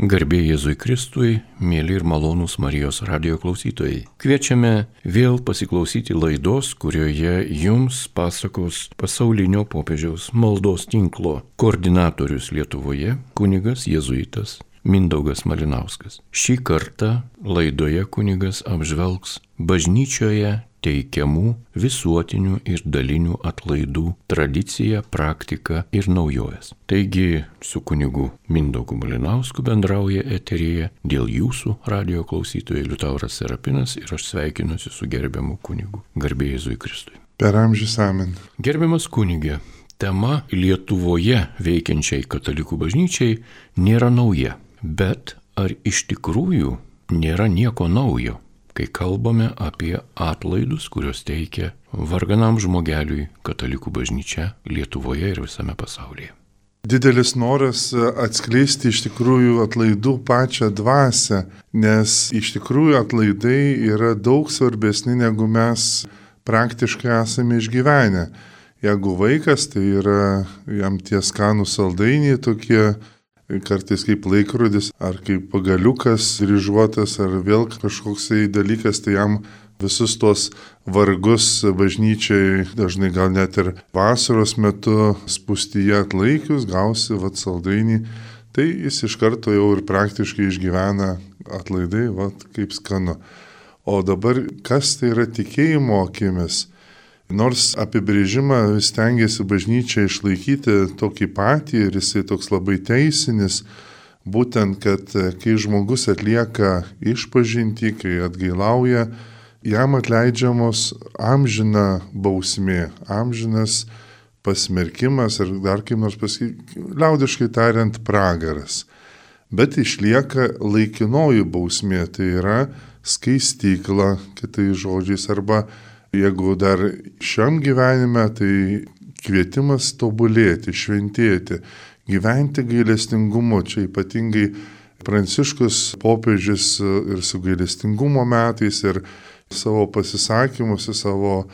Garbė Jėzui Kristui, mėly ir malonūs Marijos radio klausytojai. Kviečiame vėl pasiklausyti laidos, kurioje jums pasakos pasaulinio popiežiaus maldos tinklo koordinatorius Lietuvoje, kunigas Jėzuitas Mindaugas Malinauskas. Šį kartą laidoje kunigas apžvelgs bažnyčioje teikiamų visuotinių ir dalinių atlaidų tradicija, praktika ir naujojas. Taigi su kunigu Mindaugu Malinausku bendrauja eterėje dėl jūsų radio klausytojai Liutauras Serapinas ir aš sveikinuosi su gerbiamu kunigu. Garbėjai Jėzui Kristui. Per amžius amen. Gerbiamas kunigė, tema Lietuvoje veikiančiai katalikų bažnyčiai nėra nauja, bet ar iš tikrųjų nėra nieko naujo? Kai kalbame apie atlaidus, kuriuos teikia varganam žmogeliui katalikų bažnyčia Lietuvoje ir visame pasaulyje. Didelis noras atskleisti iš tikrųjų atlaidų pačią dvasę, nes iš tikrųjų atlaidai yra daug svarbesni negu mes praktiškai esame išgyvenę. Jeigu vaikas, tai yra jam tie skanų saldainiai tokie kartais kaip laikrodis, ar kaip pagaliukas ryžuotas, ar vėl kažkoks dalykas, tai jam visus tuos vargus bažnyčiai, dažnai gal net ir vasaros metu spustyje atlaikius, gausi vat saldainį, tai jis iš karto jau ir praktiškai išgyvena atlaidai, vat kaip skanu. O dabar kas tai yra tikėjimo akimis? Nors apibrėžimą stengiasi bažnyčia išlaikyti tokį patį ir jisai toks labai teisinis, būtent, kad e, kai žmogus atlieka išpažinti, kai atgailauja, jam atleidžiamos amžina bausmė, amžinas pasmerkimas ir dar kaip nors pasakyti, liaudiškai tariant, pragaras. Bet išlieka laikinoji bausmė, tai yra skaistykla, kitai žodžiais, arba Jeigu dar šiam gyvenime, tai kvietimas tobulėti, šventėti, gyventi gailestingumu. Čia ypatingai Pranciškus popiežius ir su gailestingumo metais ir savo pasisakymuose, savo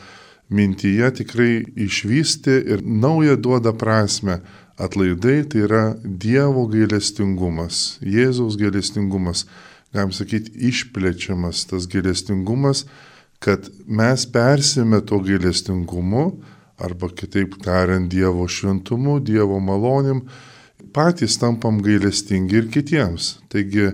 mintyje tikrai išvysti ir naują duoda prasme. Atlaidai tai yra Dievo gailestingumas, Jėzaus gailestingumas, galim sakyti, išplečiamas tas gailestingumas kad mes persime to gailestingumu, arba kitaip tariant, Dievo šventumu, Dievo malonim, patys tampam gailestingi ir kitiems. Taigi,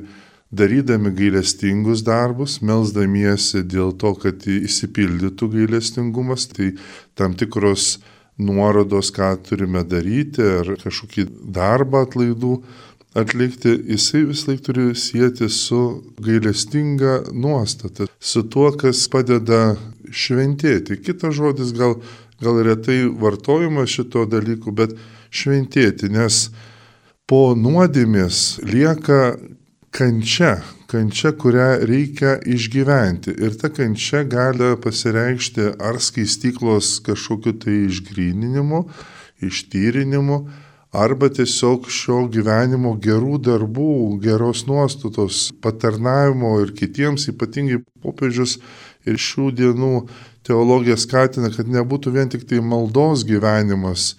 darydami gailestingus darbus, melzdamiesi dėl to, kad įsipildytų gailestingumas, tai tam tikros nuorodos, ką turime daryti, ar kažkokį darbą atlaidų atlikti, jisai vis laik turi sieti su gailestinga nuostata, su tuo, kas padeda šventėti. Kitas žodis gal, gal retai vartojimas šito dalyku, bet šventėti, nes po nuodėmės lieka kančia, kančia, kurią reikia išgyventi. Ir ta kančia gali pasireikšti ar skaistyklos kažkokiu tai išgryninimu, ištyrinimu, arba tiesiog šio gyvenimo gerų darbų, geros nuostatos, patarnavimo ir kitiems, ypatingai popiežius ir šių dienų teologija skatina, kad nebūtų vien tik tai maldos gyvenimas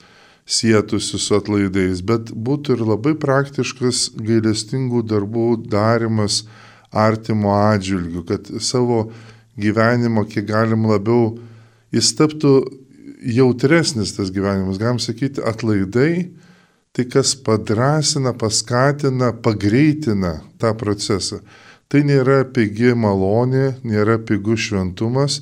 sėtusi su atlaidais, bet būtų ir labai praktiškas gailestingų darbų darimas artimo atžvilgių, kad savo gyvenimo kiek galim labiau jis taptų jautresnis tas gyvenimas, galim sakyti, atlaidai tai kas padrasina, paskatina, pagreitina tą procesą. Tai nėra pigi malonė, nėra pigus šventumas,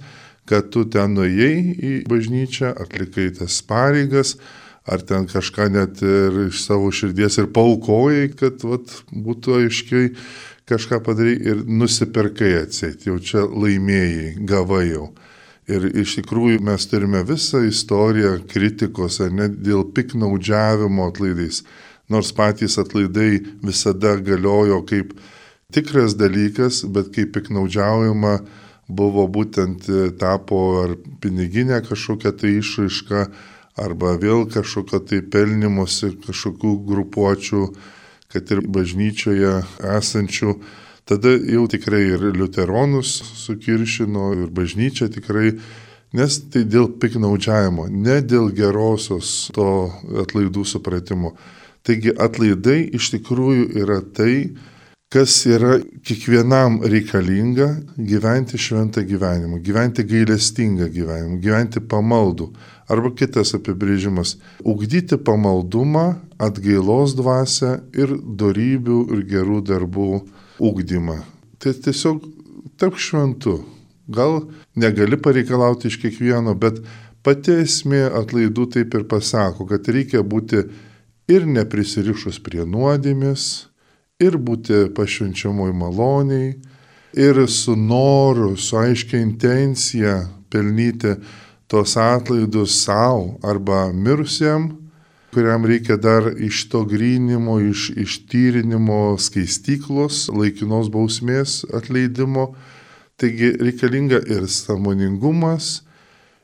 kad tu ten nuėjai į bažnyčią, atlikai tas pareigas, ar ten kažką net ir iš savo širdies ir paukojai, kad vat, būtų aiškiai kažką padarai ir nusipirkai atsėti, jau čia laimėjai, gavai jau. Ir iš tikrųjų mes turime visą istoriją kritikos, net dėl piknaudžiavimo atlaidais. Nors patys atlaidai visada galiojo kaip tikras dalykas, bet kaip piknaudžiaujama buvo būtent e, tapo ar piniginė kažkokia tai išraiška, arba vėl kažkokio tai pelnimuose kažkokių grupuočių, kad ir bažnyčioje esančių Tada jau tikrai ir liuteronus sukiršino, ir bažnyčia tikrai, nes tai dėl piknaudžiavimo, ne dėl gerosios to atlaidų supratimo. Taigi atlaidai iš tikrųjų yra tai, kas yra kiekvienam reikalinga gyventi šventą gyvenimą, gyventi gailestingą gyvenimą, gyventi pamaldų. Arba kitas apibrėžimas - ugdyti pamaldumą, atgailos dvasę ir darybių ir gerų darbų ugdymą. Tai tiesiog tapk šventu. Gal negali pareikalauti iš kiekvieno, bet pati esmė atlaidų taip ir pasako, kad reikia būti ir neprisirišus prie nuodėmės, ir būti pašvenčiamoj maloniai, ir su noru, su aiškia intencija pelnyti tos atlaidus savo arba mirusiem, kuriam reikia dar iš to grynimo, iš ištyrinimo skaistyklos, laikinos bausmės atleidimo. Taigi reikalinga ir samoningumas,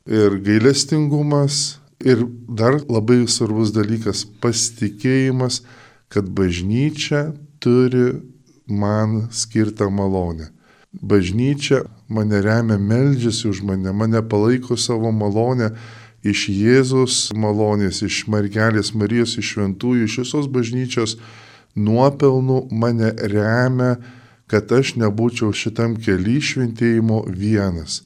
ir gailestingumas, ir dar labai svarbus dalykas - pasitikėjimas, kad bažnyčia turi man skirtą malonę. Bažnyčia mane remia, meldžiasi už mane, mane palaiko savo malonę iš Jėzus malonės, iš Margelės Marijos, iš šventųjų, iš visos bažnyčios nuopelnų mane remia, kad aš nebūčiau šitam keli šventėjimo vienas.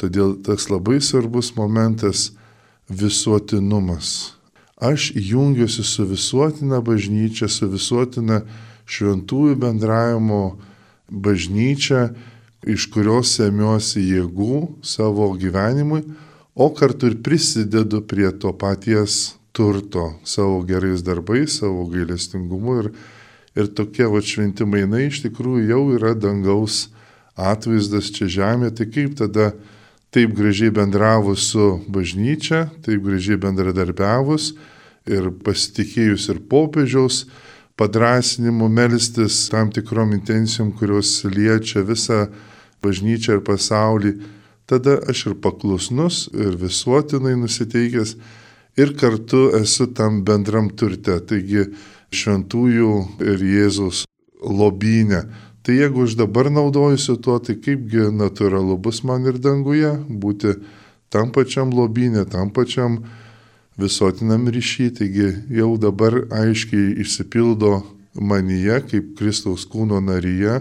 Todėl tas labai svarbus momentas - visuotinumas. Aš jungiuosi su visuotina bažnyčia, su visuotina šventųjų bendravimo bažnyčia, iš kurios semiuosi jėgų savo gyvenimui, o kartu ir prisidedu prie to paties turto savo gerais darbais, savo gailestingumu ir, ir tokie va šventi mainai iš tikrųjų jau yra dangaus atvaizdas čia žemė, tai kaip tada taip gražiai bendravus su bažnyčia, taip gražiai bendradarbiavus ir pasitikėjus ir popiežiaus, padrasinimu melstis tam tikrom intencijom, kurios liečia visą bažnyčią ir pasaulį, tada aš ir paklusnus, ir visuotinai nusiteikęs, ir kartu esu tam bendram turte, taigi šventųjų ir Jėzaus lobynė. Tai jeigu aš dabar naudojusiu tuo, tai kaipgi natūralu bus man ir danguje būti tam pačiam lobynė, tam pačiam visuotinam ryšy, taigi jau dabar aiškiai išsipildo manyje kaip Kristaus kūno naryje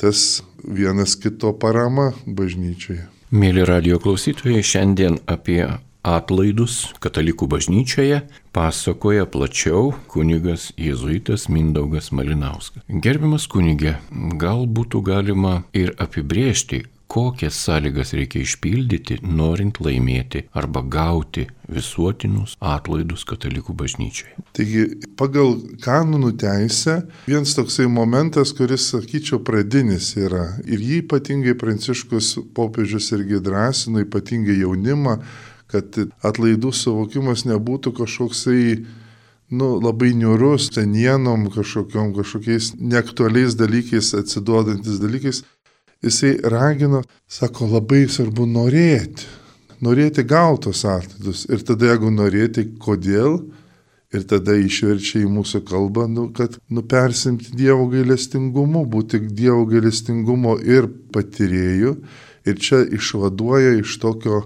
tas vienas kito parama bažnyčioje. Mėly radio klausytojai, šiandien apie atlaidus katalikų bažnyčioje pasakoja plačiau kunigas jėzuitas Mindaugas Malinauskas. Gerbiamas kunigė, gal būtų galima ir apibriežti, kokias sąlygas reikia išpildyti, norint laimėti arba gauti visuotinus atlaidus katalikų bažnyčioje. Taigi, pagal kanonų teisę, vienas toksai momentas, kuris, sakyčiau, pradinis yra. Ir jį ypatingai Pranciškus popiežius irgi drąsino, ypatingai jaunimą, kad atlaidų suvokimas nebūtų kažkoksai nu, labai niurus, senienom kažkokiam, kažkokiais neaktualiais dalykais, atsiduodantis dalykais, jisai ragino, sako, labai svarbu norėti. Norėti gautos atlaidus. Ir tada, jeigu norėti, kodėl, ir tada išverčia į mūsų kalbą, nu, kad nupersimti Dievo gailestingumu, būti Dievo gailestingumo ir patyrėjų. Ir čia išvaduoja iš tokio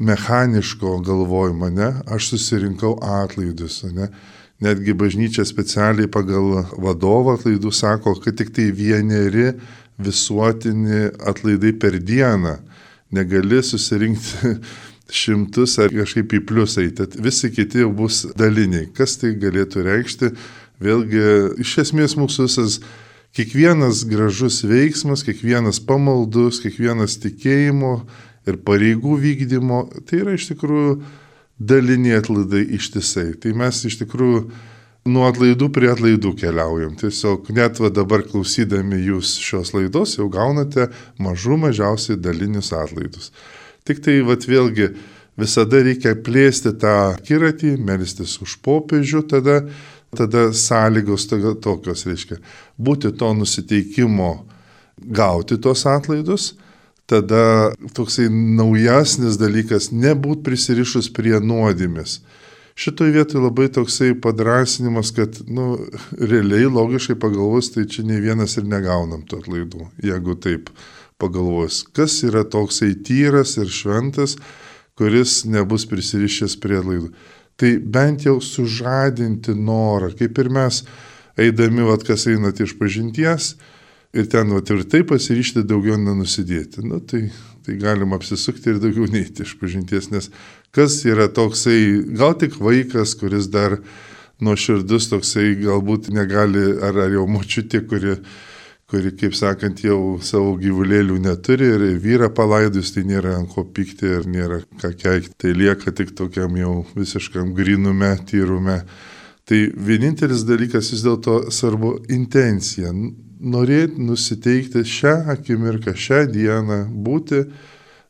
mechaniško galvojimo, ne, aš susirinkau atlaidus, ne. Netgi bažnyčia specialiai pagal vadovą atlaidų sako, kad tik tai vieneri visuotini atlaidai per dieną. Negali susirinkti šimtus ar kažkaip į pliusą, tad visi kiti jau bus daliniai. Kas tai galėtų reikšti? Vėlgi, iš esmės mūsų visas kiekvienas gražus veiksmas, kiekvienas pamaldus, kiekvienas tikėjimo ir pareigų vykdymo, tai yra iš tikrųjų daliniai atlaidai ištisai. Tai mes iš tikrųjų nuo atlaidų prie atlaidų keliaujam. Tiesiog net va dabar klausydami jūs šios laidos jau gaunate mažų mažiausiai dalinius atlaidus. Tik tai va vėlgi visada reikia plėsti tą kiratį, melstis už popiežių, tada, tada sąlygos tokios reiškia. Būti to nusiteikimo gauti tos atlaidus, tada toksai naujasnis dalykas - nebūt prisirišus prie nuodėmės šitoj vietoj labai toksai padrasinimas, kad, nu, realiai logiškai pagalvos, tai čia ne vienas ir negaunam tų atlaidų, jeigu taip pagalvos. Kas yra toksai tyras ir šventas, kuris nebus prisirišęs prie atlaidų. Tai bent jau sužadinti norą, kaip ir mes eidami, vad kas einat iš pažinties ir ten va tvirtai pasiryšti daugiau nenusidėti. Nu, tai, tai galima apsisukti ir daugiau neiti iš pažinties, nes kas yra toksai, gal tik vaikas, kuris dar nuoširdus toksai, galbūt negali, ar, ar jau močiutė, kuri, kuri, kaip sakant, jau savo gyvulėlių neturi ir vyrą palaidus, tai nėra ant ko pykti ir nėra ką keikti. Tai lieka tik tokiam jau visiškam grinume, tyrume. Tai vienintelis dalykas vis dėlto svarbu intencija norėti nusiteikti šią akimirką, šią dieną, būti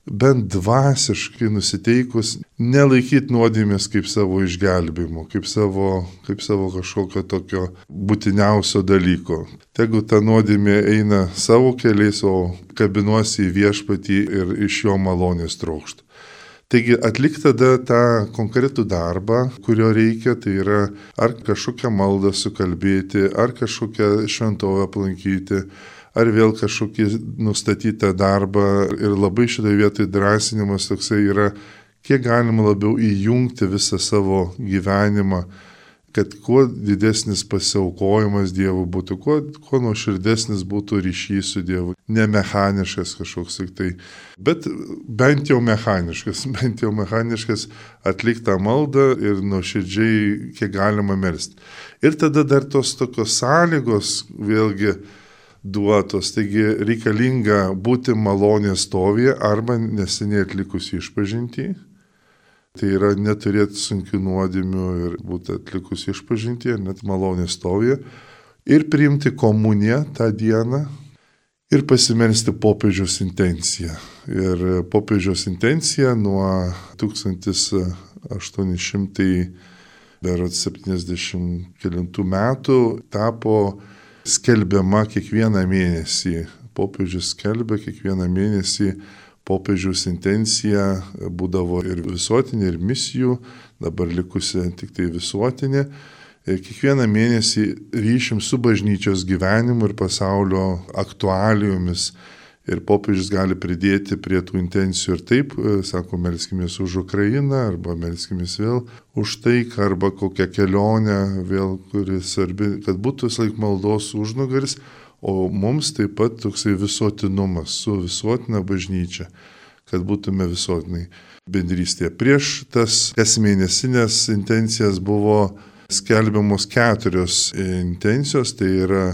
bent dvasiškai nusiteikus, nelaikyti nuodėmės kaip savo išgelbimo, kaip savo, kaip savo kažkokio tokio būtiniausio dalyko. Tegu ta nuodėmė eina savo keliais, o kabinuosi į viešpatį ir iš jo malonės trokštų. Taigi atlik tada tą konkretų darbą, kurio reikia, tai yra ar kažkokią maldą sukalbėti, ar kažkokią šventovę aplankyti, ar vėl kažkokį nustatytą darbą. Ir labai šitoje vietoje drąsinimas toksai yra, kiek galima labiau įjungti visą savo gyvenimą kad kuo didesnis pasiaukojimas Dievui būtų, kuo, kuo nuoširdesnis būtų ryšys su Dievu. Ne mechaniškas kažkoks tik tai, bet bent jau mechaniškas, bent jau mechaniškas atliktą maldą ir nuoširdžiai kiek galima melstį. Ir tada dar tos tokios sąlygos vėlgi duotos, taigi reikalinga būti malonės stovėje arba neseniai atlikusi išpažinti Tai yra neturėti sunkių nuodėmių ir būti atlikus išpažinti, net malonė stovė. Ir priimti komuniją tą dieną ir pasimelsti popiežiaus intenciją. Ir popiežiaus intencija nuo 1870 metų tapo skelbiama kiekvieną mėnesį. Popiežius skelbia kiekvieną mėnesį popiežiaus intencija būdavo ir visuotinė, ir misijų, dabar likusi tik tai visuotinė. Ir kiekvieną mėnesį ryšim su bažnyčios gyvenimu ir pasaulio aktualijomis. Ir popiežius gali pridėti prie tų intencijų ir taip, sako, melskimės už Ukrainą, arba melskimės vėl už taiką, arba kokią kelionę vėl, kuris svarbi, kad būtų laik maldos užnugaris, o mums taip pat toksai visuotinumas su visuotina bažnyčia, kad būtume visuotinai bendrystėje. Prieš tas kasmėnesinės intencijas buvo skelbiamos keturios intencijos, tai yra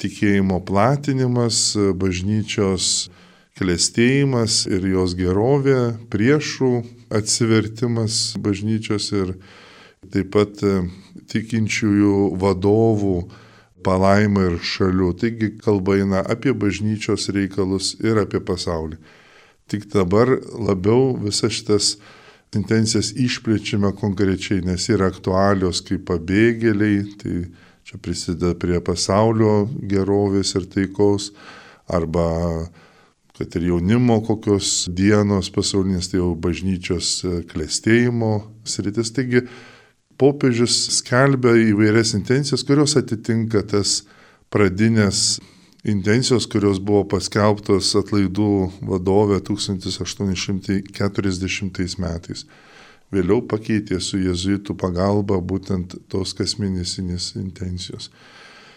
tikėjimo platinimas, bažnyčios klėstėjimas ir jos gerovė, priešų atsivertimas bažnyčios ir taip pat tikinčiųjų vadovų palaimą ir šalių. Taigi kalba eina apie bažnyčios reikalus ir apie pasaulį. Tik dabar labiau visas šitas intencijas išplečiame konkrečiai, nes yra aktualios kaip pabėgėliai, tai čia prisideda prie pasaulio gerovės ir taikos, arba kad ir jaunimo kokios dienos pasaulinės, tai jau bažnyčios klėstėjimo sritis. Taigi popiežius skelbia įvairias intencijas, kurios atitinka tas pradinės intencijos, kurios buvo paskelbtos atlaidų vadovė 1840 metais. Vėliau pakeitė su jezuitų pagalba būtent tos kasmėnesinės intencijos.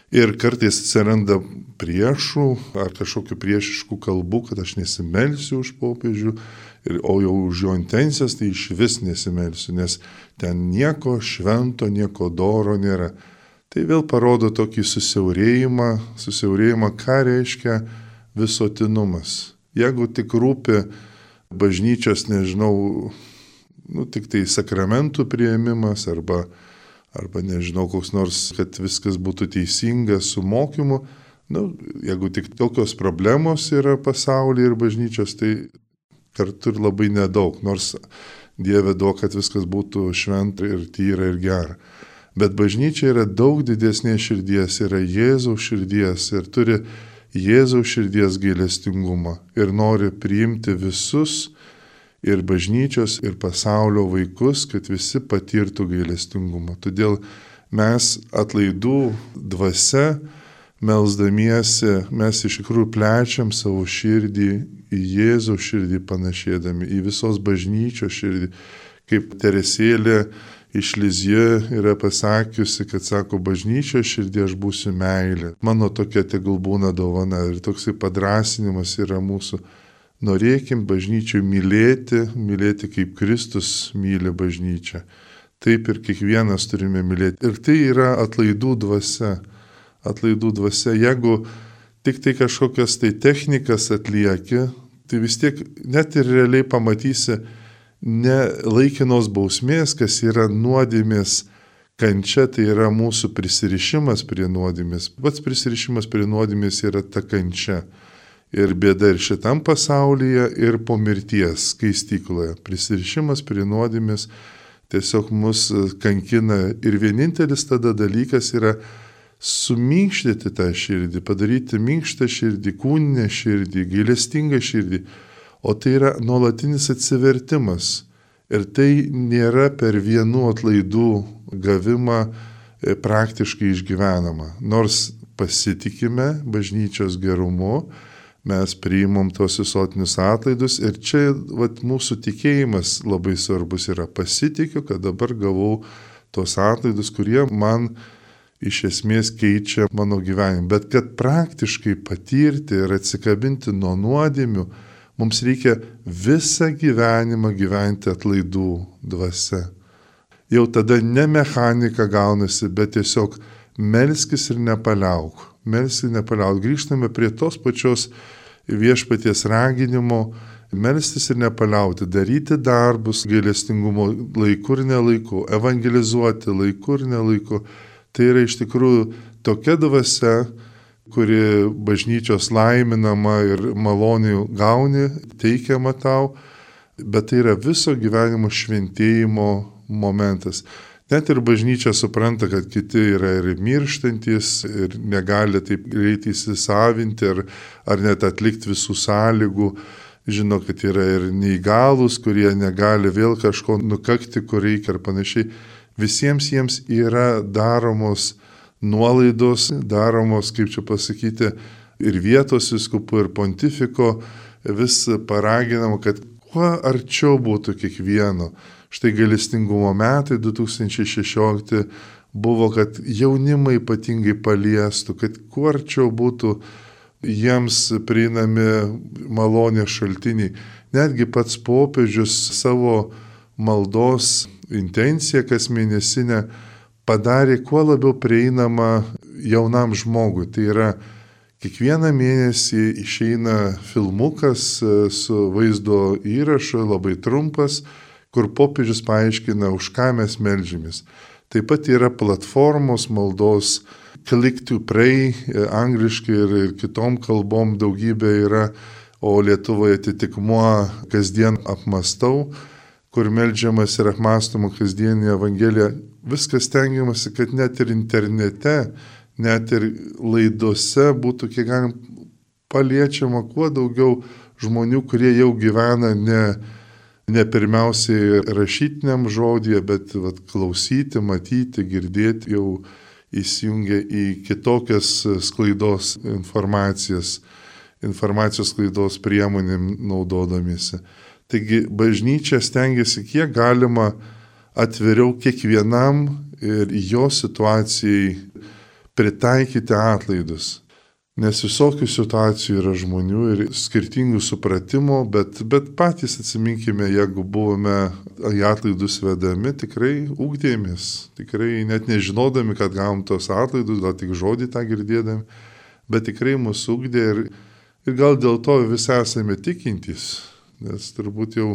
Ir kartais atsiranda priešų ar kažkokių priešiškų kalbų, kad aš nesimelsiu už popiežių, ir, o jau už jo intencijas tai iš vis nesimelsiu, nes ten nieko švento, nieko doro nėra. Tai vėl parodo tokį susiaurėjimą, susiaurėjimą, ką reiškia visotinumas. Jeigu tik rūpi bažnyčios, nežinau, nu, tik tai sakramentų prieimimas arba arba nežinau, koks nors, kad viskas būtų teisinga su mokymu. Nu, jeigu tik tokios problemos yra pasaulyje ir bažnyčios, tai kartu ir labai nedaug, nors Dieve duok, kad viskas būtų šventa ir tyra ir gera. Bet bažnyčia yra daug didesnė širdies, yra Jėzaus širdies ir turi Jėzaus širdies gailestingumą ir nori priimti visus ir bažnyčios, ir pasaulio vaikus, kad visi patirtų gailestingumą. Todėl mes atlaidų dvasia, melzdamiesi, mes iš tikrųjų plečiam savo širdį į Jėzų širdį panašėdami, į visos bažnyčios širdį, kaip Teresėlė iš Lizijų yra pasakiusi, kad sako, bažnyčio širdį aš būsiu meilė. Mano tokia tegul būna dovana ir toksai padrasinimas yra mūsų. Norėkim bažnyčių mylėti, mylėti kaip Kristus myli bažnyčią. Taip ir kiekvienas turime mylėti. Ir tai yra atlaidų dvasia. Atlaidų dvasia. Jeigu tik tai kažkokias tai technikas atlieki, tai vis tiek net ir realiai pamatysi, ne laikinos bausmės, kas yra nuodėmės kančia, tai yra mūsų prisirišimas prie nuodėmės. Pats prisirišimas prie nuodėmės yra ta kančia. Ir bėda ir šitam pasaulyje, ir po mirties skaistykloje. Prisirišimas prie nuodėmės tiesiog mus kankina. Ir vienintelis tada dalykas yra suminkštyti tą širdį, padaryti minkštą širdį, kūninę širdį, gailestingą širdį o tai yra nuolatinis atsivertimas. Ir tai nėra per vienų atlaidų gavimą e, praktiškai išgyvenama. Nors pasitikime bažnyčios gerumu, mes priimam tos visuotinius atlaidus ir čia vat, mūsų tikėjimas labai svarbus yra. Pasitikiu, kad dabar gavau tos atlaidus, kurie man iš esmės keičia mano gyvenimą. Bet kad praktiškai patirti ir atsikabinti nuo nuodėmių, Mums reikia visą gyvenimą gyventi atlaidų dvasia. Jau tada ne mechanika gaunasi, bet tiesiog melskis ir nepaliauk. Melskis ir nepaliauk. Grįžtame prie tos pačios viešpaties raginimo melstis ir nepaliauti, daryti darbus gailestingumo laiku ir nelaiku, evangelizuoti laiku ir nelaiku. Tai yra iš tikrųjų tokia dvasia, kuri bažnyčios laiminama ir maloniai gauni, teikiama tau, bet tai yra viso gyvenimo šventėjimo momentas. Net ir bažnyčia supranta, kad kiti yra ir mirštantis ir negali taip greitai įsisavinti ar, ar net atlikti visų sąlygų. Žino, kad yra ir neįgalus, kurie negali vėl kažko nukakti, kur reikia ir panašiai. Visiems jiems yra daromos nuolaidos daromos, kaip čia pasakyti, ir vietos viskupų, ir pontifiko, vis paraginama, kad kuo arčiau būtų kiekvieno. Štai galestingumo metai 2016 buvo, kad jaunimai ypatingai paliestų, kad kuo arčiau būtų jiems prieinami malonės šaltiniai. Netgi pats popiežius savo maldos intenciją kas mėnesinę padarė kuo labiau prieinama jaunam žmogui. Tai yra kiekvieną mėnesį išeina filmukas e, su vaizdo įrašu, labai trumpas, kur popiežius paaiškina, už ką mes melžymės. Taip pat yra platformos maldos Click to Pray, e, angliškai ir, ir kitom kalbom daugybė yra, o Lietuvoje atitikmuo kasdien apmastau, kur melžiamas ir apmastoma kasdienį Evangeliją viskas tengiamasi, kad net ir internete, net ir laidose būtų kiek galim paliečiama kuo daugiau žmonių, kurie jau gyvena ne, ne pirmiausiai rašytiniam žodėje, bet vat, klausyti, matyti, girdėti jau įsijungia į kitokias sklaidos informacijas, informacijos sklaidos priemonėm naudodamėsi. Taigi bažnyčia stengiasi kiek galima atviriau kiekvienam ir jo situacijai pritaikyti atlaidus. Nes visokių situacijų yra žmonių ir skirtingų supratimų, bet, bet patys atsiminkime, jeigu buvome į atlaidus vedami, tikrai ūkdėmės, tikrai net nežinodami, kad gavom tos atlaidus, gal tik žodį tą girdėdami, bet tikrai mūsų ūkdė ir, ir gal dėl to visi esame tikintys, nes turbūt jau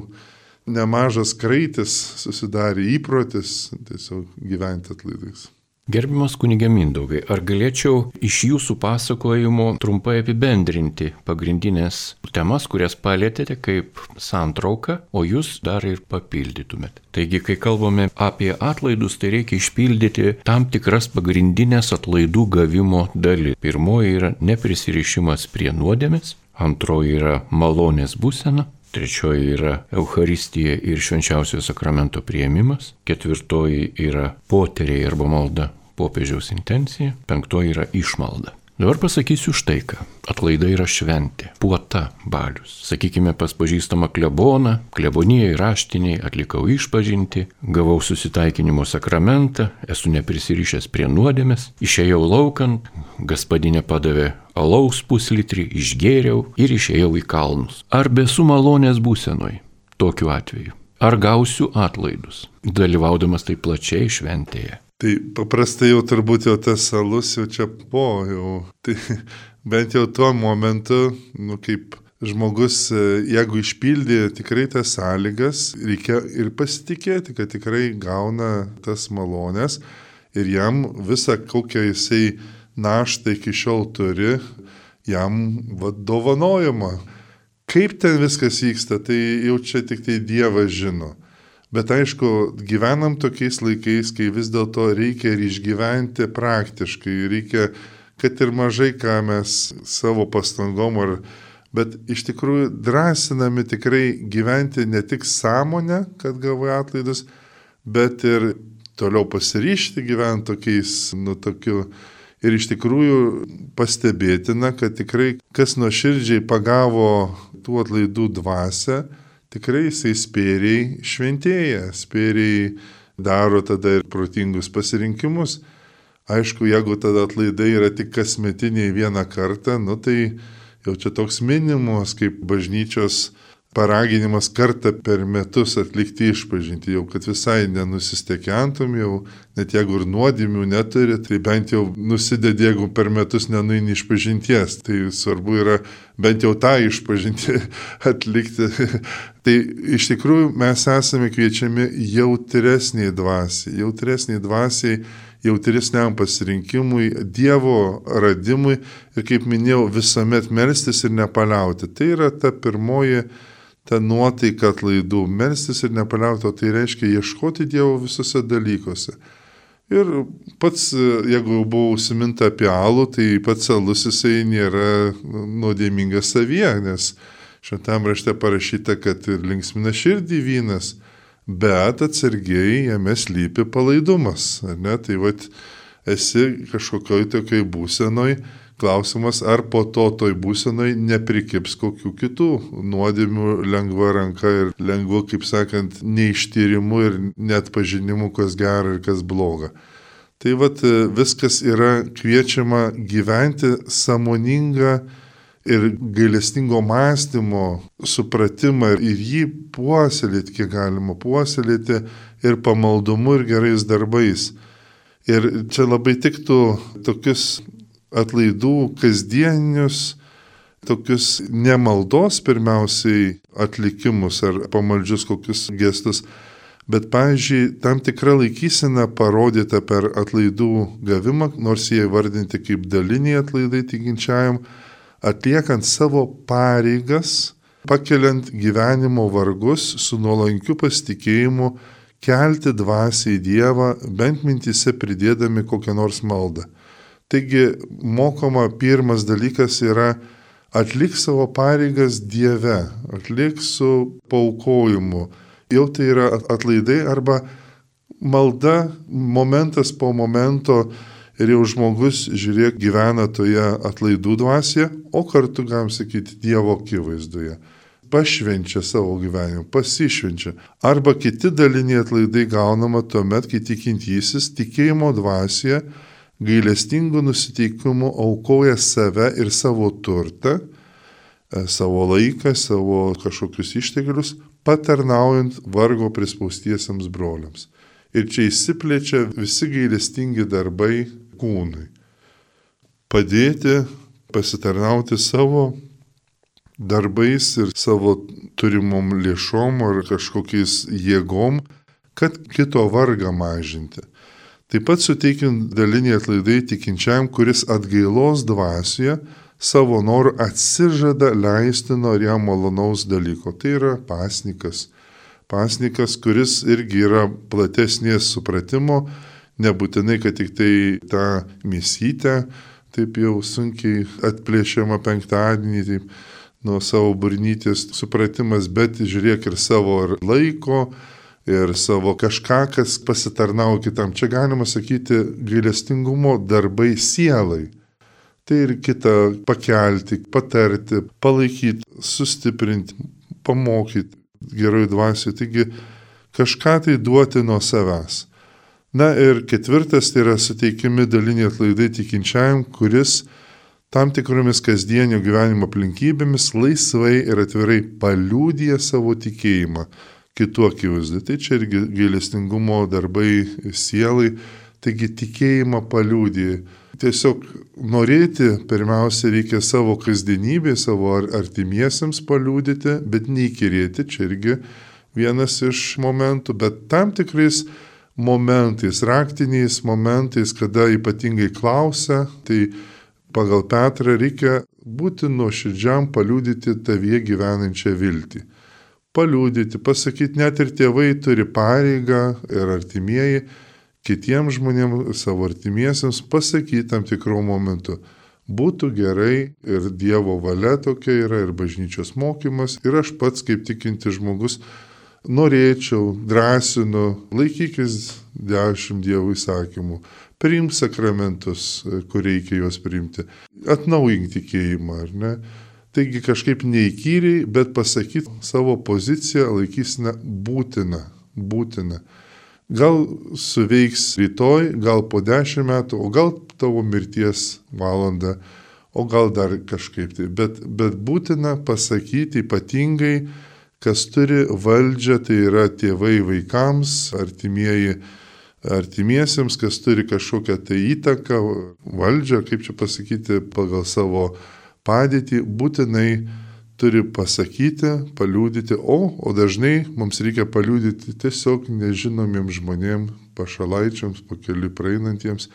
nemažas kraitis susidarė įprotis tiesiog gyventi atlaidais. Gerbimas kunigė Mindaugai, ar galėčiau iš jūsų pasakojimo trumpai apibendrinti pagrindinės temas, kurias palėtėte kaip santrauką, o jūs dar ir papildytumėt. Taigi, kai kalbame apie atlaidus, tai reikia išpildyti tam tikras pagrindinės atlaidų gavimo dalis. Pirmoji yra neprisirišimas prie nuodėmės, antroji yra malonės būsena, Trečioji yra Euharistija ir švenčiausio sakramento prieimimas. Ketvirtoji yra poteriai arba malda popiežiaus intencija. Penktoji yra išmalda. Dabar pasakysiu štai ką. Atlaida yra šventė, puota balius. Sakykime, pas pažįstamą kleboną, klebonijai raštiniai atlikau išpažinti, gavau susitaikinimo sakramentą, esu neprisirišęs prie nuodėmės, išėjau laukant, gaspadinė padavė alaus puslitrį, išgėriau ir išėjau į kalnus. Ar besu malonės būsenoj tokiu atveju? Ar gausiu atlaidus, dalyvaudamas taip plačiai šventėje? Tai paprastai jau turbūt jau tas salus jau čia po, jau. Tai bent jau tuo momentu, nu kaip žmogus, e, jeigu išpildė tikrai tas sąlygas, reikia ir pasitikėti, kad tikrai gauna tas malonės ir jam visą, kokią jisai naštą iki šiol turi, jam vadovanojama. Kaip ten viskas vyksta, tai jau čia tik tai Dievas žino. Bet aišku, gyvenam tokiais laikais, kai vis dėlto reikia ir išgyventi praktiškai, reikia, kad ir mažai ką mes savo pastangom ar bet iš tikrųjų drąsinami tikrai gyventi ne tik sąmonę, kad gavai atlaidus, bet ir toliau pasiryšti gyventi tokiais, nu tokiu. Ir iš tikrųjų pastebėtina, kad tikrai kas nuoširdžiai pagavo tų atlaidų dvasę, tikrai jisai spėriai šventėja, spėriai daro tada ir protingus pasirinkimus. Aišku, jeigu tada atlaidai yra tik kasmetiniai vieną kartą, nu tai jau čia toks minimumas kaip bažnyčios paraginimas kartą per metus atlikti išpažinti, jau kad visai nenusistekiantum, jau net jeigu ir nuodėmių neturi, tai bent jau nusidedi, jeigu per metus nenuini išpažinties. Tai svarbu yra bent jau tą išpažinti atlikti. tai iš tikrųjų mes esame kviečiami jautresniai dvasiai, jautresniai dvasiai jautresniam pasirinkimui, Dievo radimui ir, kaip minėjau, visuomet melstis ir nepaliauti. Tai yra ta pirmoji ta nuotaika atlaidų, melstis ir nepaliauti, tai reiškia ieškoti Dievo visose dalykuose. Ir pats, jeigu buvau užsiminta apie alų, tai pats alus jisai nėra nuodėmingas savyje, nes šventam rašte parašyta, kad ir linksmina širdį vynas, bet atsargiai jame slypi palaidumas. Ne? Tai vad esi kažkokioj tokioj būsenoj, Klausimas, ar po to toj būsenai neprikips kokių kitų nuodėmių lengva ranka ir lengvu, kaip sakant, neištyrimu ir net pažinimu, kas gera ir kas bloga. Tai vad viskas yra kviečiama gyventi samoningą ir gailestingo mąstymo supratimą ir jį puoselėti, kiek galima puoselėti ir pamaldumu ir gerais darbais. Ir čia labai tiktų tokius atlaidų kasdienius, tokius nemaldos pirmiausiai atlikimus ar pamaldžius kokius gestus, bet, pavyzdžiui, tam tikra laikysena parodyta per atlaidų gavimą, nors jie vardinti kaip daliniai atlaidai tikinčiajam, atliekant savo pareigas, pakeliant gyvenimo vargus su nuolankiu pasitikėjimu, kelti dvasiai Dievą, bent mintise pridėdami kokią nors maldą. Taigi mokoma pirmas dalykas yra atlik savo pareigas Dieve, atlik su paukojimu. Jau tai yra atlaidai arba malda momentas po momento ir jau žmogus, žiūrėk, gyvena toje atlaidų dvasioje, o kartu, galim sakyti, Dievo akivaizdoje. Pašvenčia savo gyvenimą, pasišvenčia. Arba kiti daliniai atlaidai gaunama tuomet, kai tikintysis tikėjimo dvasioje gailestingu nusiteikimu aukoja save ir savo turtą, e, savo laiką, savo kažkokius išteklius, patarnaujant vargo prispaustiesiems broliams. Ir čia įsiplečia visi gailestingi darbai kūnui. Padėti, pasitarnauti savo darbais ir savo turimom lėšom ar kažkokiais jėgom, kad kito vargą mažinti. Taip pat suteikiant dalinį atlaidai tikinčiam, kuris atgailos dvasioje savo norų atsižada leistino ir jam malonaus dalyko. Tai yra pasnikas. Pasnikas, kuris irgi yra platesnės supratimo, nebūtinai, kad tik tai tą misytę, taip jau sunkiai atplėšiama penktadienį, taip nuo savo burnytės supratimas, bet žiūrėk ir savo ir laiko, ir savo kažką, kas pasitarnauja kitam. Čia galima sakyti gailestingumo darbai sielai. Tai ir kitą pakelti, patarti, palaikyti, sustiprinti, pamokyti geroj dvasiai. Taigi kažką tai duoti nuo savęs. Na ir ketvirtas tai yra suteikimi daliniai atlaidai tikinčiajam, kuris tam tikromis kasdienio gyvenimo aplinkybėmis laisvai ir atvirai paliūdė savo tikėjimą kitų akivaizdai. Tai čia irgi gailestingumo darbai sielai, taigi tikėjimą paliūdė. Tiesiog norėti pirmiausia reikia savo kasdienybė, savo artimiesiems paliūdyti, bet neįkirėti, čia irgi vienas iš momentų, bet tam tikrais momentais, raktiniais momentais, kada ypatingai klausia, tai pagal Petrą reikia būti nuoširdžiam paliūdyti tavyje gyvenančią viltį. Paliūdyti, pasakyti, net ir tėvai turi pareigą ir artimieji kitiems žmonėms, savo artimiesiems pasakyti tam tikrų momentų. Būtų gerai ir Dievo valia tokia yra, ir bažnyčios mokymas, ir aš pats kaip tikinti žmogus norėčiau, drąsinu, laikykis dešimt Dievo įsakymų priimk sakramentus, kur reikia juos priimti, atnaujink tikėjimą, ar ne? Taigi kažkaip neįkyriai, bet pasakyti savo poziciją laikysime būtina, būtina. Gal suveiks rytoj, gal po dešimt metų, o gal tavo mirties valanda, o gal dar kažkaip tai. Bet, bet būtina pasakyti ypatingai, kas turi valdžią, tai yra tėvai vaikams, artimieji artimiesiems, kas turi kažkokią tai įtaką, valdžią, kaip čia pasakyti, pagal savo padėtį, būtinai turi pasakyti, paliūdyti, o, o dažnai mums reikia paliūdyti tiesiog nežinomiems žmonėms, pašalaičiams, pakeliui praeinantiems,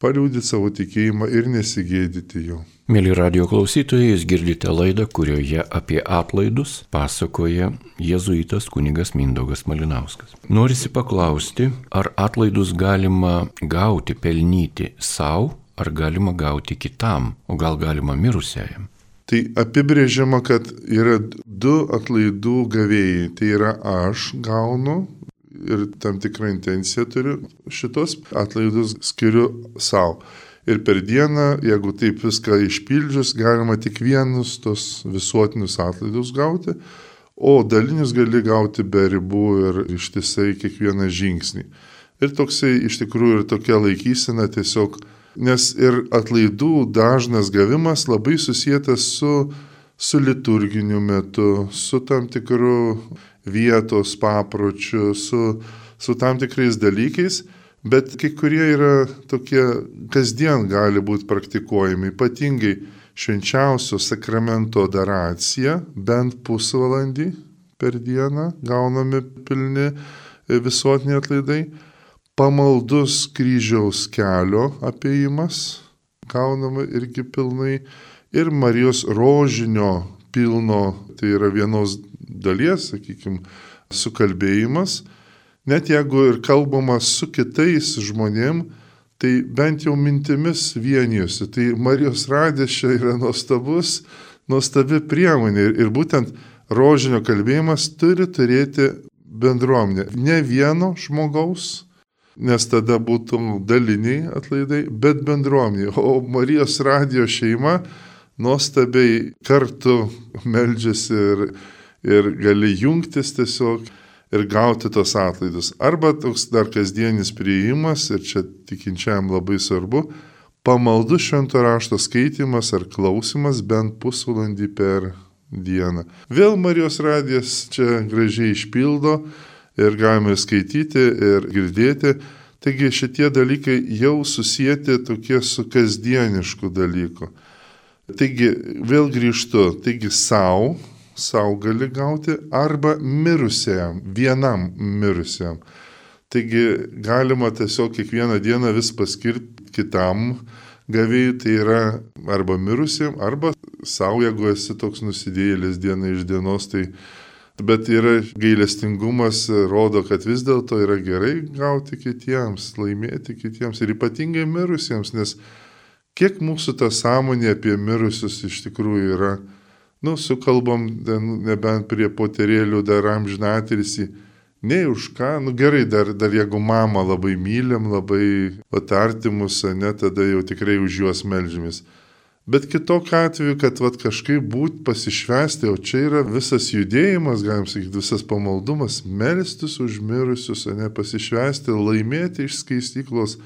paliūdyti savo tikėjimą ir nesigėdyti jo. Mėly radio klausytojai, jūs girdite laidą, kurioje apie atlaidus pasakoja jėzuitas kunigas Mindaugas Malinauskas. Norisi paklausti, ar atlaidus galima gauti, pelnyti savo, ar galima gauti kitam, o gal galima mirusiajam. Tai apibrėžiama, kad yra du atlaidų gavėjai. Tai yra aš gaunu ir tam tikrą intenciją turiu, šitos atlaidus skiriu savo. Ir per dieną, jeigu taip viską išpildžius, galima tik vienus tos visuotinius atlaidus gauti, o dalinius gali gauti be ribų ir ištisai kiekvieną žingsnį. Ir toksai iš tikrųjų ir tokia laikysena tiesiog, nes ir atlaidų dažnas gavimas labai susijęs su, su liturginiu metu, su tam tikru vietos papročiu, su, su tam tikrais dalykais bet kai kurie yra tokie kasdien gali būti praktikuojami, ypatingai švenčiausio sakramento adoracija, bent pusvalandį per dieną gaunami pilni visuotiniai atlaidai, pamaldus kryžiaus kelio apėjimas gaunama irgi pilnai ir Marijos rožinio pilno, tai yra vienos dalies, sakykime, sukalbėjimas net jeigu ir kalbama su kitais žmonėm, tai bent jau mintimis vienijusi. Tai Marijos radės čia yra nuostabus, nuostabi priemonė. Ir būtent rožinio kalbėjimas turi turėti bendruomenę. Ne vieno žmogaus, nes tada būtų daliniai atlaidai, bet bendruomenė. O Marijos radijo šeima nuostabiai kartu meldžiasi ir, ir gali jungtis tiesiog ir gauti tos atlaidus. Arba toks dar kasdienis prieimas, ir čia tikinčiam labai svarbu, pamaldų švento rašto skaitimas ar klausimas bent pusvalandį per dieną. Vėl Marijos radijas čia gražiai išpildo ir galime skaityti ir girdėti. Taigi šitie dalykai jau susijęti tokie su kasdienišku dalyku. Taigi vėl grįžtu, taigi savo savo gali gauti arba mirusiam, vienam mirusiam. Taigi galima tiesiog kiekvieną dieną vis paskirti kitam gavėjui, tai yra arba mirusiam, arba savo, jeigu esi toks nusidėjėlis diena iš dienos, tai Bet yra gailestingumas, rodo, kad vis dėlto yra gerai gauti kitiems, laimėti kitiems ir ypatingai mirusiems, nes kiek mūsų ta sąmonė apie mirusius iš tikrųjų yra Nu, sukalbam, nebent prie poterėlių dar amžinatilsi. Nei už ką, nu gerai, dar, dar jeigu mamą labai mylim, labai atartimus, ne, tada jau tikrai už juos melžiamės. Bet kitokiu atveju, kad vat, kažkaip būt pasišvesti, o čia yra visas judėjimas, galim sakyti, visas pamaldumas, melstis už mirusius, o ne pasišvesti, laimėti iš skaistyklos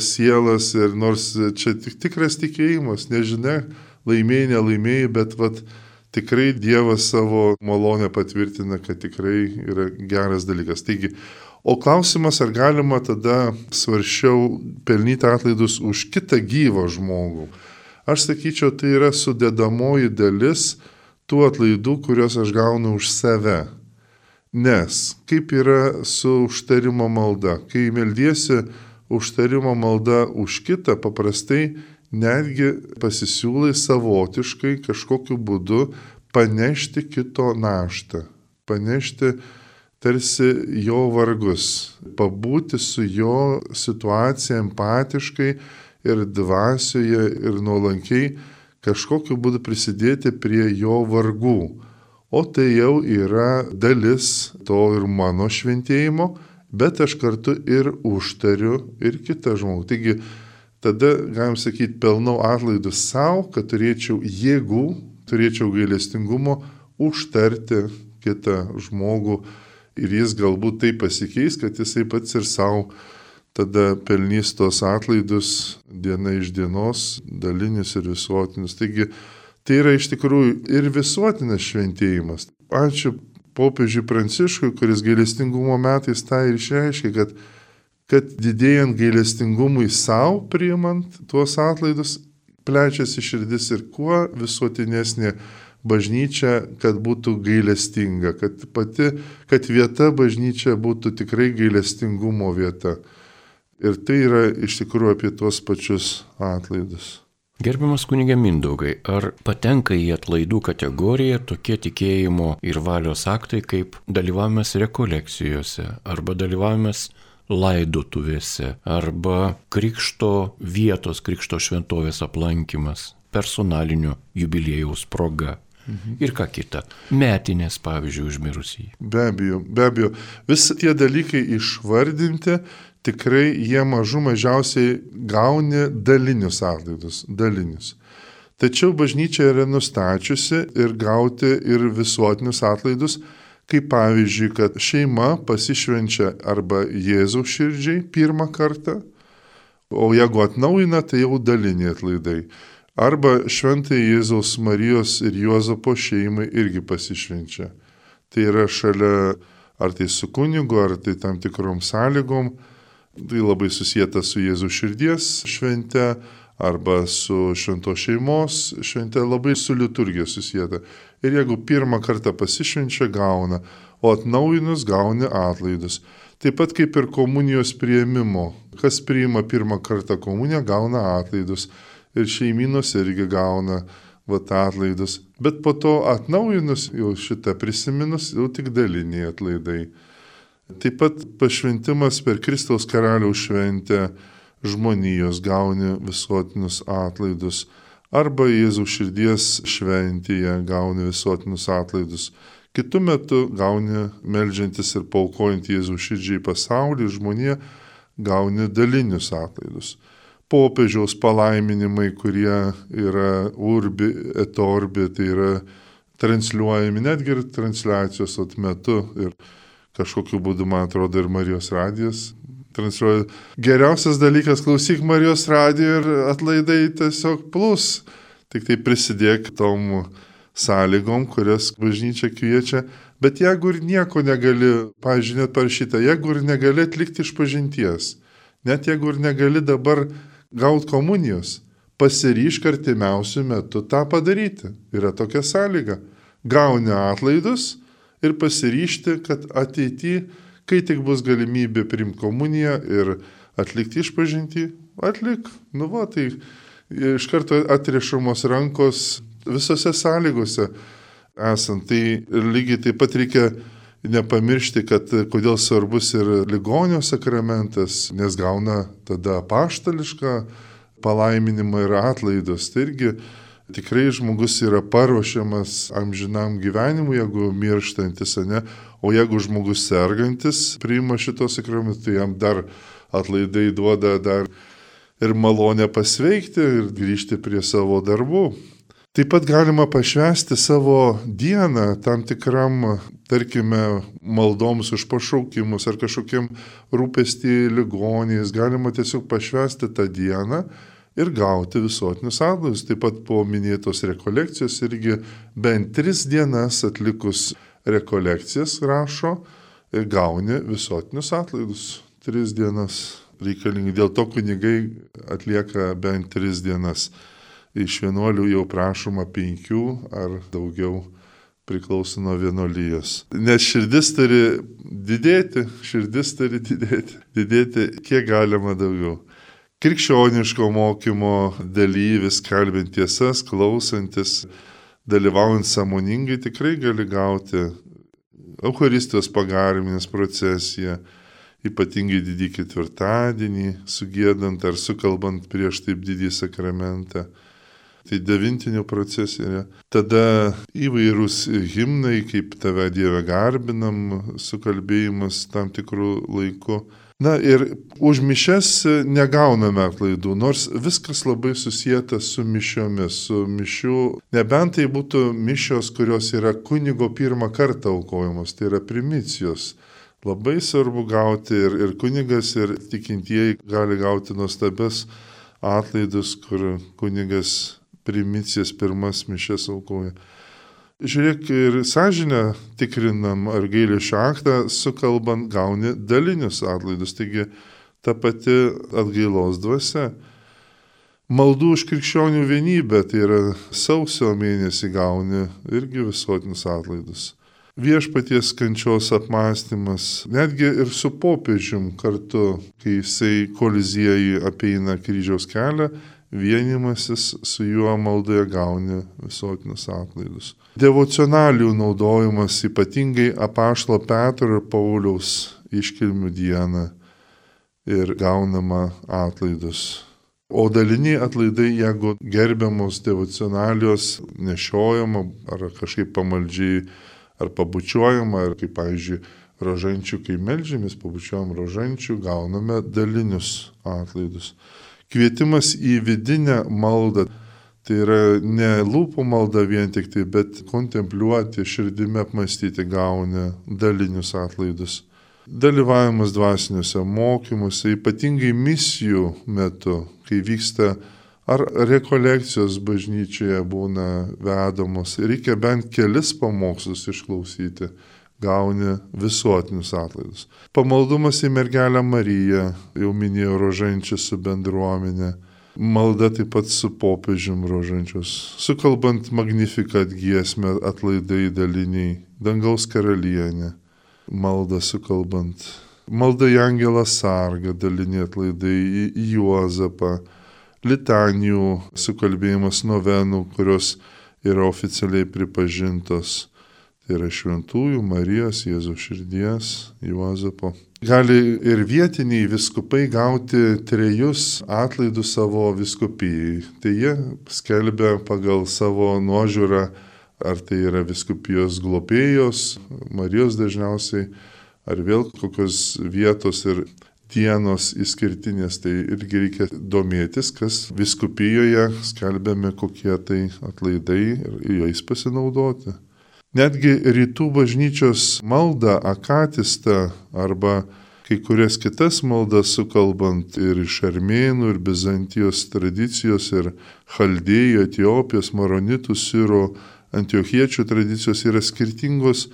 sielas ir nors čia tik tikras tikėjimas, nežinia, laimėjai, nelaimėjai, bet vat, tikrai Dievas savo malonę patvirtina, kad tikrai yra geras dalykas. Taigi, o klausimas, ar galima tada svaršiau pelnyti atlaidus už kitą gyvą žmogų. Aš sakyčiau, tai yra sudėdamoji dalis tų atlaidų, kuriuos aš gaunu už save. Nes kaip yra su užtarimo malda? Kai meldiesi užtarimo malda už kitą, paprastai netgi pasisiūlai savotiškai kažkokiu būdu panešti kito naštą, panešti tarsi jo vargus, pabūti su jo situacija empatiškai ir dvasioje, ir nuolankiai kažkokiu būdu prisidėti prie jo vargų. O tai jau yra dalis to ir mano šventėjimo, bet aš kartu ir užtariu ir kitą žmogų. Taigi tada, galim sakyti, pelnau atlaidus savo, kad turėčiau jėgų, turėčiau gailestingumo užtarti kitą žmogų ir jis galbūt tai pasikeis, kad jisai pats ir savo tada pelnys tos atlaidus diena iš dienos, dalinis ir visuotinis. Taigi tai yra iš tikrųjų ir visuotinas šventėjimas. Ačiū popiežiui Pranciškui, kuris gailestingumo metais tą ir išreiškia, kad, kad didėjant gailestingumui savo priimant tuos atlaidus, plečiasi širdis ir kuo visuotinesnė bažnyčia, kad būtų gailestinga, kad pati, kad vieta bažnyčia būtų tikrai gailestingumo vieta. Ir tai yra iš tikrųjų apie tuos pačius atlaidus. Gerbiamas kunigė Mindaugai, ar patenka į atlaidų kategoriją tokie tikėjimo ir valios aktai kaip dalyvavimas rekolekcijose arba dalyvavimas laidotuvėse arba krikšto vietos, krikšto šventovės aplankimas personaliniu jubiliejaus proga? Mhm. Ir ką kita. Metinės, pavyzdžiui, užmirusį. Be abejo, be abejo. Visi tie dalykai išvardinti tikrai jie mažų mažiausiai gauni dalinius atlaidus, dalinius. Tačiau bažnyčia yra nustačiusi ir gauti ir visuotinius atlaidus, kaip pavyzdžiui, kad šeima pasišvenčia arba Jėzų širdžiai pirmą kartą, o jeigu atnaujina, tai jau daliniai atlaidai. Arba šventai Jėzaus Marijos ir Juozapo šeimai irgi pasišvenčia. Tai yra šalia ar tai su kunigu, ar tai tam tikrom sąlygom, Tai labai susijęta su Jėzų širdies švente arba su švento šeimos švente, labai su liturgija susijęta. Ir jeigu pirmą kartą pasišvenčia, gauna, o atnaujinus gauni atlaidus. Taip pat kaip ir komunijos prieimimo. Kas priima pirmą kartą komuniją, gauna atlaidus. Ir šeiminos irgi gauna vat atlaidus. Bet po to atnaujinus jau šitą prisiminus, jau tik daliniai atlaidai. Taip pat pašventimas per Kristaus karaliaus šventę žmonijos gauni visuotinius atlaidus, arba Jėzaus širdies šventėje gauni visuotinius atlaidus. Kitu metu gauni melžiantis ir paukojant Jėzaus širdžiai pasaulį žmonėje gauni dalinius atlaidus. Popiežiaus palaiminimai, kurie yra urbi etorbi, tai yra transliuojami netgi ir transliacijos atmetu. Ir kažkokiu būdu, man atrodo, ir Marijos radijas transliuoja. Geriausias dalykas, klausyk Marijos radijo ir atlaidai tiesiog plus. Tik tai prisidėk tom sąlygom, kurias bažnyčia kviečia. Bet jeigu ir nieko negali, pažiūrėjau, net parašyta, jeigu ir negali atlikti iš pažinties, net jeigu ir negali dabar gauti komunijos, pasiryšk artimiausių metų tą padaryti. Yra tokia sąlyga. Gauni atlaidus, ir pasiryšti, kad ateity, kai tik bus galimybė priimti komuniją ir atlikti išpažinti, atlik. Nu va, tai iš karto atrišamos rankos visose sąlygose esant. Tai lygiai taip pat reikia nepamiršti, kad kodėl svarbus ir ligonio sakramentas, nes gauna tada paštališką palaiminimą ir atlaidus. Tai irgi tikrai žmogus yra paruošiamas amžinam gyvenimui, jeigu mirštantis, ne? O jeigu žmogus sergantis priima šitos sakramentus, tai jam dar atlaidai duoda dar ir malonę pasveikti ir grįžti prie savo darbų. Taip pat galima pašvesti savo dieną tam tikram, tarkime, maldoms už pašaukimus ar kažkokiem rūpestį ligoniais. Galima tiesiog pašvesti tą dieną ir gauti visuotinius atlaidus. Taip pat po minėtos rekolekcijos irgi bent tris dienas atlikus rekolekcijas rašo ir gauni visuotinius atlaidus. Tris dienas reikalingi. Dėl to kunigai atlieka bent tris dienas iš vienuolių jau prašoma penkių ar daugiau priklauso nuo vienolyjos. Nes širdis turi didėti, širdis turi didėti, didėti kiek galima daugiau. Krikščioniško mokymo dalyvis, kalbint tiesas, klausantis, dalyvaujant samoningai, tikrai gali gauti Eucharistijos pagarminės procesiją, ypatingai didį ketvirtadienį, sugėdant ar sukalbant prieš taip didį sakramentą tai devintinių procesija. Tada įvairūs himnai, kaip tave Dieve garbinam, sukalbėjimas tam tikrų laikų. Na ir už mišes negauname atlaidų, nors viskas labai susijęta su mišiomis, su mišių, nebent tai būtų mišios, kurios yra kunigo pirmą kartą aukojamos, tai yra primicijos. Labai svarbu gauti ir, ir kunigas, ir tikintieji gali gauti nuostabes atlaidus, kur kunigas primicijas pirmas mišes aukoja. Žiūrėk, ir sąžinę tikrinam, ar gailėšio aktą sukalbant gauni dalinius atlaidus, taigi ta pati atgailos dvasia. Maldų už krikščionių vienybę, tai yra sausio mėnesį gauni irgi visuotinius atlaidus. Viešpaties kančios apmąstymas, netgi ir su popiežium kartu, kai jisai koliziejai apeina kryžiaus kelią, vienimasis su juo maldoje gauni visuotinius atlaidus. Devocionalių naudojimas ypatingai apaštalo Petro ir Pauliaus iškilmių dieną ir gaunama atlaidus. O daliniai atlaidai, jeigu gerbiamos devocionalijos nešiojama ar kažkaip pamaldžiai ar pabučiuojama, ar kaip, pavyzdžiui, rožančių, kai melžiamės, pabučiuojam rožančių, gauname dalinius atlaidus kvietimas į vidinę maldą. Tai yra ne lūpų malda vien tik tai, bet kontempliuoti, širdimi apmastyti gauni dalinius atlaidus. Dalyvavimas dvasiniuose mokymuose, ypatingai misijų metu, kai vyksta ar rekolekcijos bažnyčioje būna vedamos, reikia bent kelis pamokslus išklausyti gauni visuotinius atlaidus. Pamaldumas į mergelę Mariją, jau minėjau, rožančius su bendruomenė. Malda taip pat su popiežium rožančius. Sukalbant magnifikat giesmę atlaidai daliniai, dangaus karalienė. Malda sukalbant. Malda į Angelą Sargą, daliniai atlaidai į Juozapą. Litanijų sukalbėjimas novenų, kurios yra oficialiai pripažintos Tai yra šventųjų Marijos, Jėzaus širdies, Juozapo. Gali ir vietiniai viskupai gauti trejus atlaidus savo viskupijai. Tai jie skelbia pagal savo nuožiūrą, ar tai yra viskupijos globėjos, Marijos dažniausiai, ar vėl kokios vietos ir dienos išskirtinės, tai irgi reikia domėtis, kas viskupijoje skelbiami kokie tai atlaidai ir jais pasinaudoti. Netgi rytų bažnyčios maldą akatistą arba kai kurias kitas maldas sukalbant ir iš armėnų, ir bizantijos tradicijos, ir chaldėjų, etiopijos, maronitų, siro, antiochiečių tradicijos yra skirtingos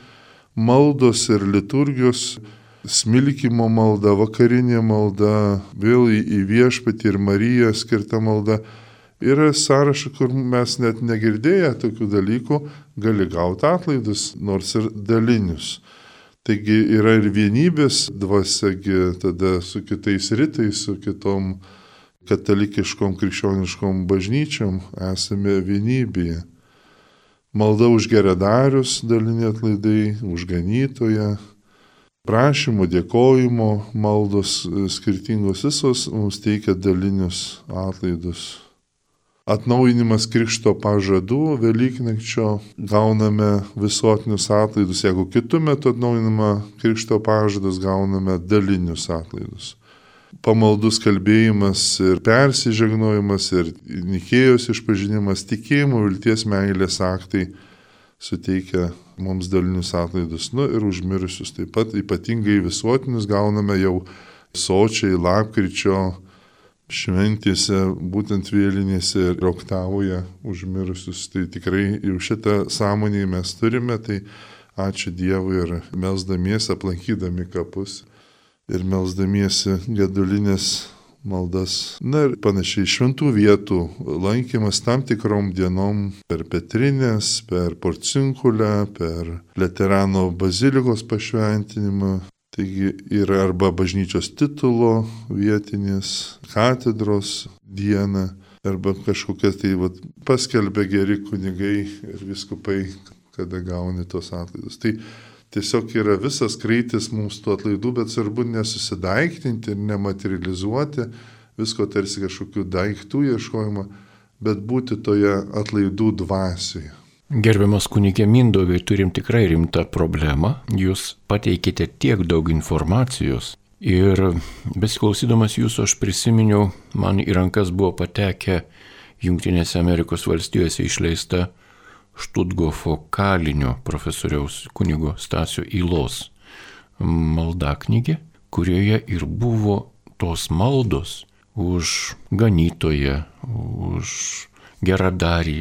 maldos ir liturgijos, smilkimo malda, vakarinė malda, vėl į viešpatį ir Mariją skirta malda. Yra sąrašai, kur mes net negirdėję tokių dalykų, gali gauti atlaidus, nors ir dalinius. Taigi yra ir vienybės dvasiagi tada su kitais rytais, su kitom katalikiškom krikščioniškom bažnyčiom esame vienybėje. Malda už geradarius dalinė atlaidai, už ganytoją, prašymo, dėkojimo maldos skirtingos visos mums teikia dalinius atlaidus atnaujinimas krikšto pažadų Velyknakčio gauname visuotinius atlaidus. Jeigu kitų metų atnaujinama krikšto pažadas, gauname dalinius atlaidus. pamaldus kalbėjimas ir persižegnojimas ir Nikėjos išpažinimas, tikėjimo, vilties, meilės aktai suteikia mums dalinius atlaidus. Nu ir užmirusius taip pat ypatingai visuotinius gauname jau sočiai lapkričio šventėse, būtent vėlinėse ir oktavoje užmirusius. Tai tikrai jau šitą sąmonį mes turime, tai ačiū Dievui ir melzdamiesi, aplankydami kapus ir melzdamiesi gedulinės maldas. Na ir panašiai šventų vietų lankymas tam tikrom dienom per Petrinės, per Porcinkulę, per Leterano bazilikos pašventinimą, Taigi yra arba bažnyčios titulo vietinės katedros diena, arba kažkokia tai vat, paskelbė geri kunigai ir viskupai, kada gauni tos atlaidus. Tai tiesiog yra visas kreitis mums tų atlaidų, bet svarbu nesusidaiktinti ir nematerializuoti visko tarsi kažkokių daiktų ieškojimo, bet būti toje atlaidų dvasioje. Gerbiamas kunigė Mindovai, turim tikrai rimtą problemą. Jūs pateikite tiek daug informacijos. Ir besiklausydamas jūsų aš prisiminiau, man į rankas buvo patekę Junktinėse Amerikos valstijose išleista Štutgofo kalinio profesoriaus kunigo Stasio Įlos malda knygė, kurioje ir buvo tos maldos už ganytoją, už geradarį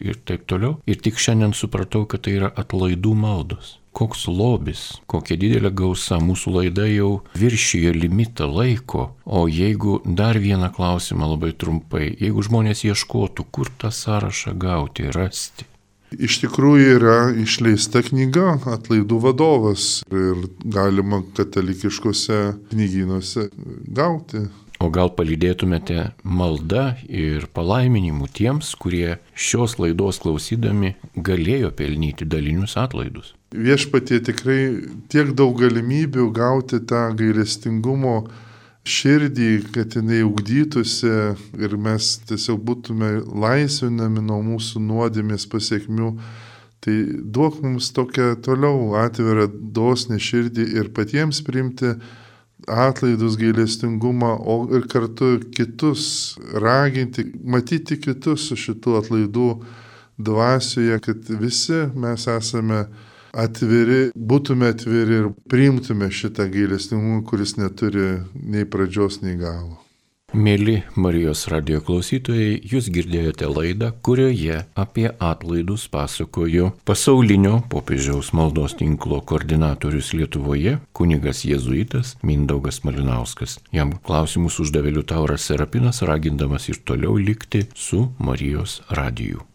ir taip toliau. Ir tik šiandien supratau, kad tai yra atlaidų maldos. Koks lobis, kokia didelė gausa, mūsų laida jau viršijo limitą laiko, o jeigu dar vieną klausimą labai trumpai, jeigu žmonės ieškotų, kur tą sąrašą gauti, rasti. Iš tikrųjų yra išleista knyga Atlaidų vadovas ir galima katalikiškose knygynuose gauti O gal palydėtumėte maldą ir palaiminimu tiems, kurie šios laidos klausydami galėjo pelnyti dalinius atlaidus? Viešpatie tikrai tiek daug galimybių gauti tą gailestingumo širdį, kad jinai ugdytųsi ir mes tiesiog būtume laisvinami nuo mūsų nuodėmės pasiekmių. Tai duok mums tokią toliau atvirą dosnį širdį ir patiems priimti atlaidus gailestingumą, o ir kartu kitus raginti, matyti kitus su šitų atlaidų dvasioje, kad visi mes esame atviri, būtume atviri ir priimtume šitą gailestingumą, kuris neturi nei pradžios, nei galo. Mėly Marijos radio klausytojai, jūs girdėjote laidą, kurioje apie atlaidus pasakojo pasaulinio popiežiaus maldos tinklo koordinatorius Lietuvoje, kunigas jėzuitas Mindaugas Malinauskas. Jam klausimus uždavė Liutauras Serapinas, ragindamas ir toliau likti su Marijos radiju.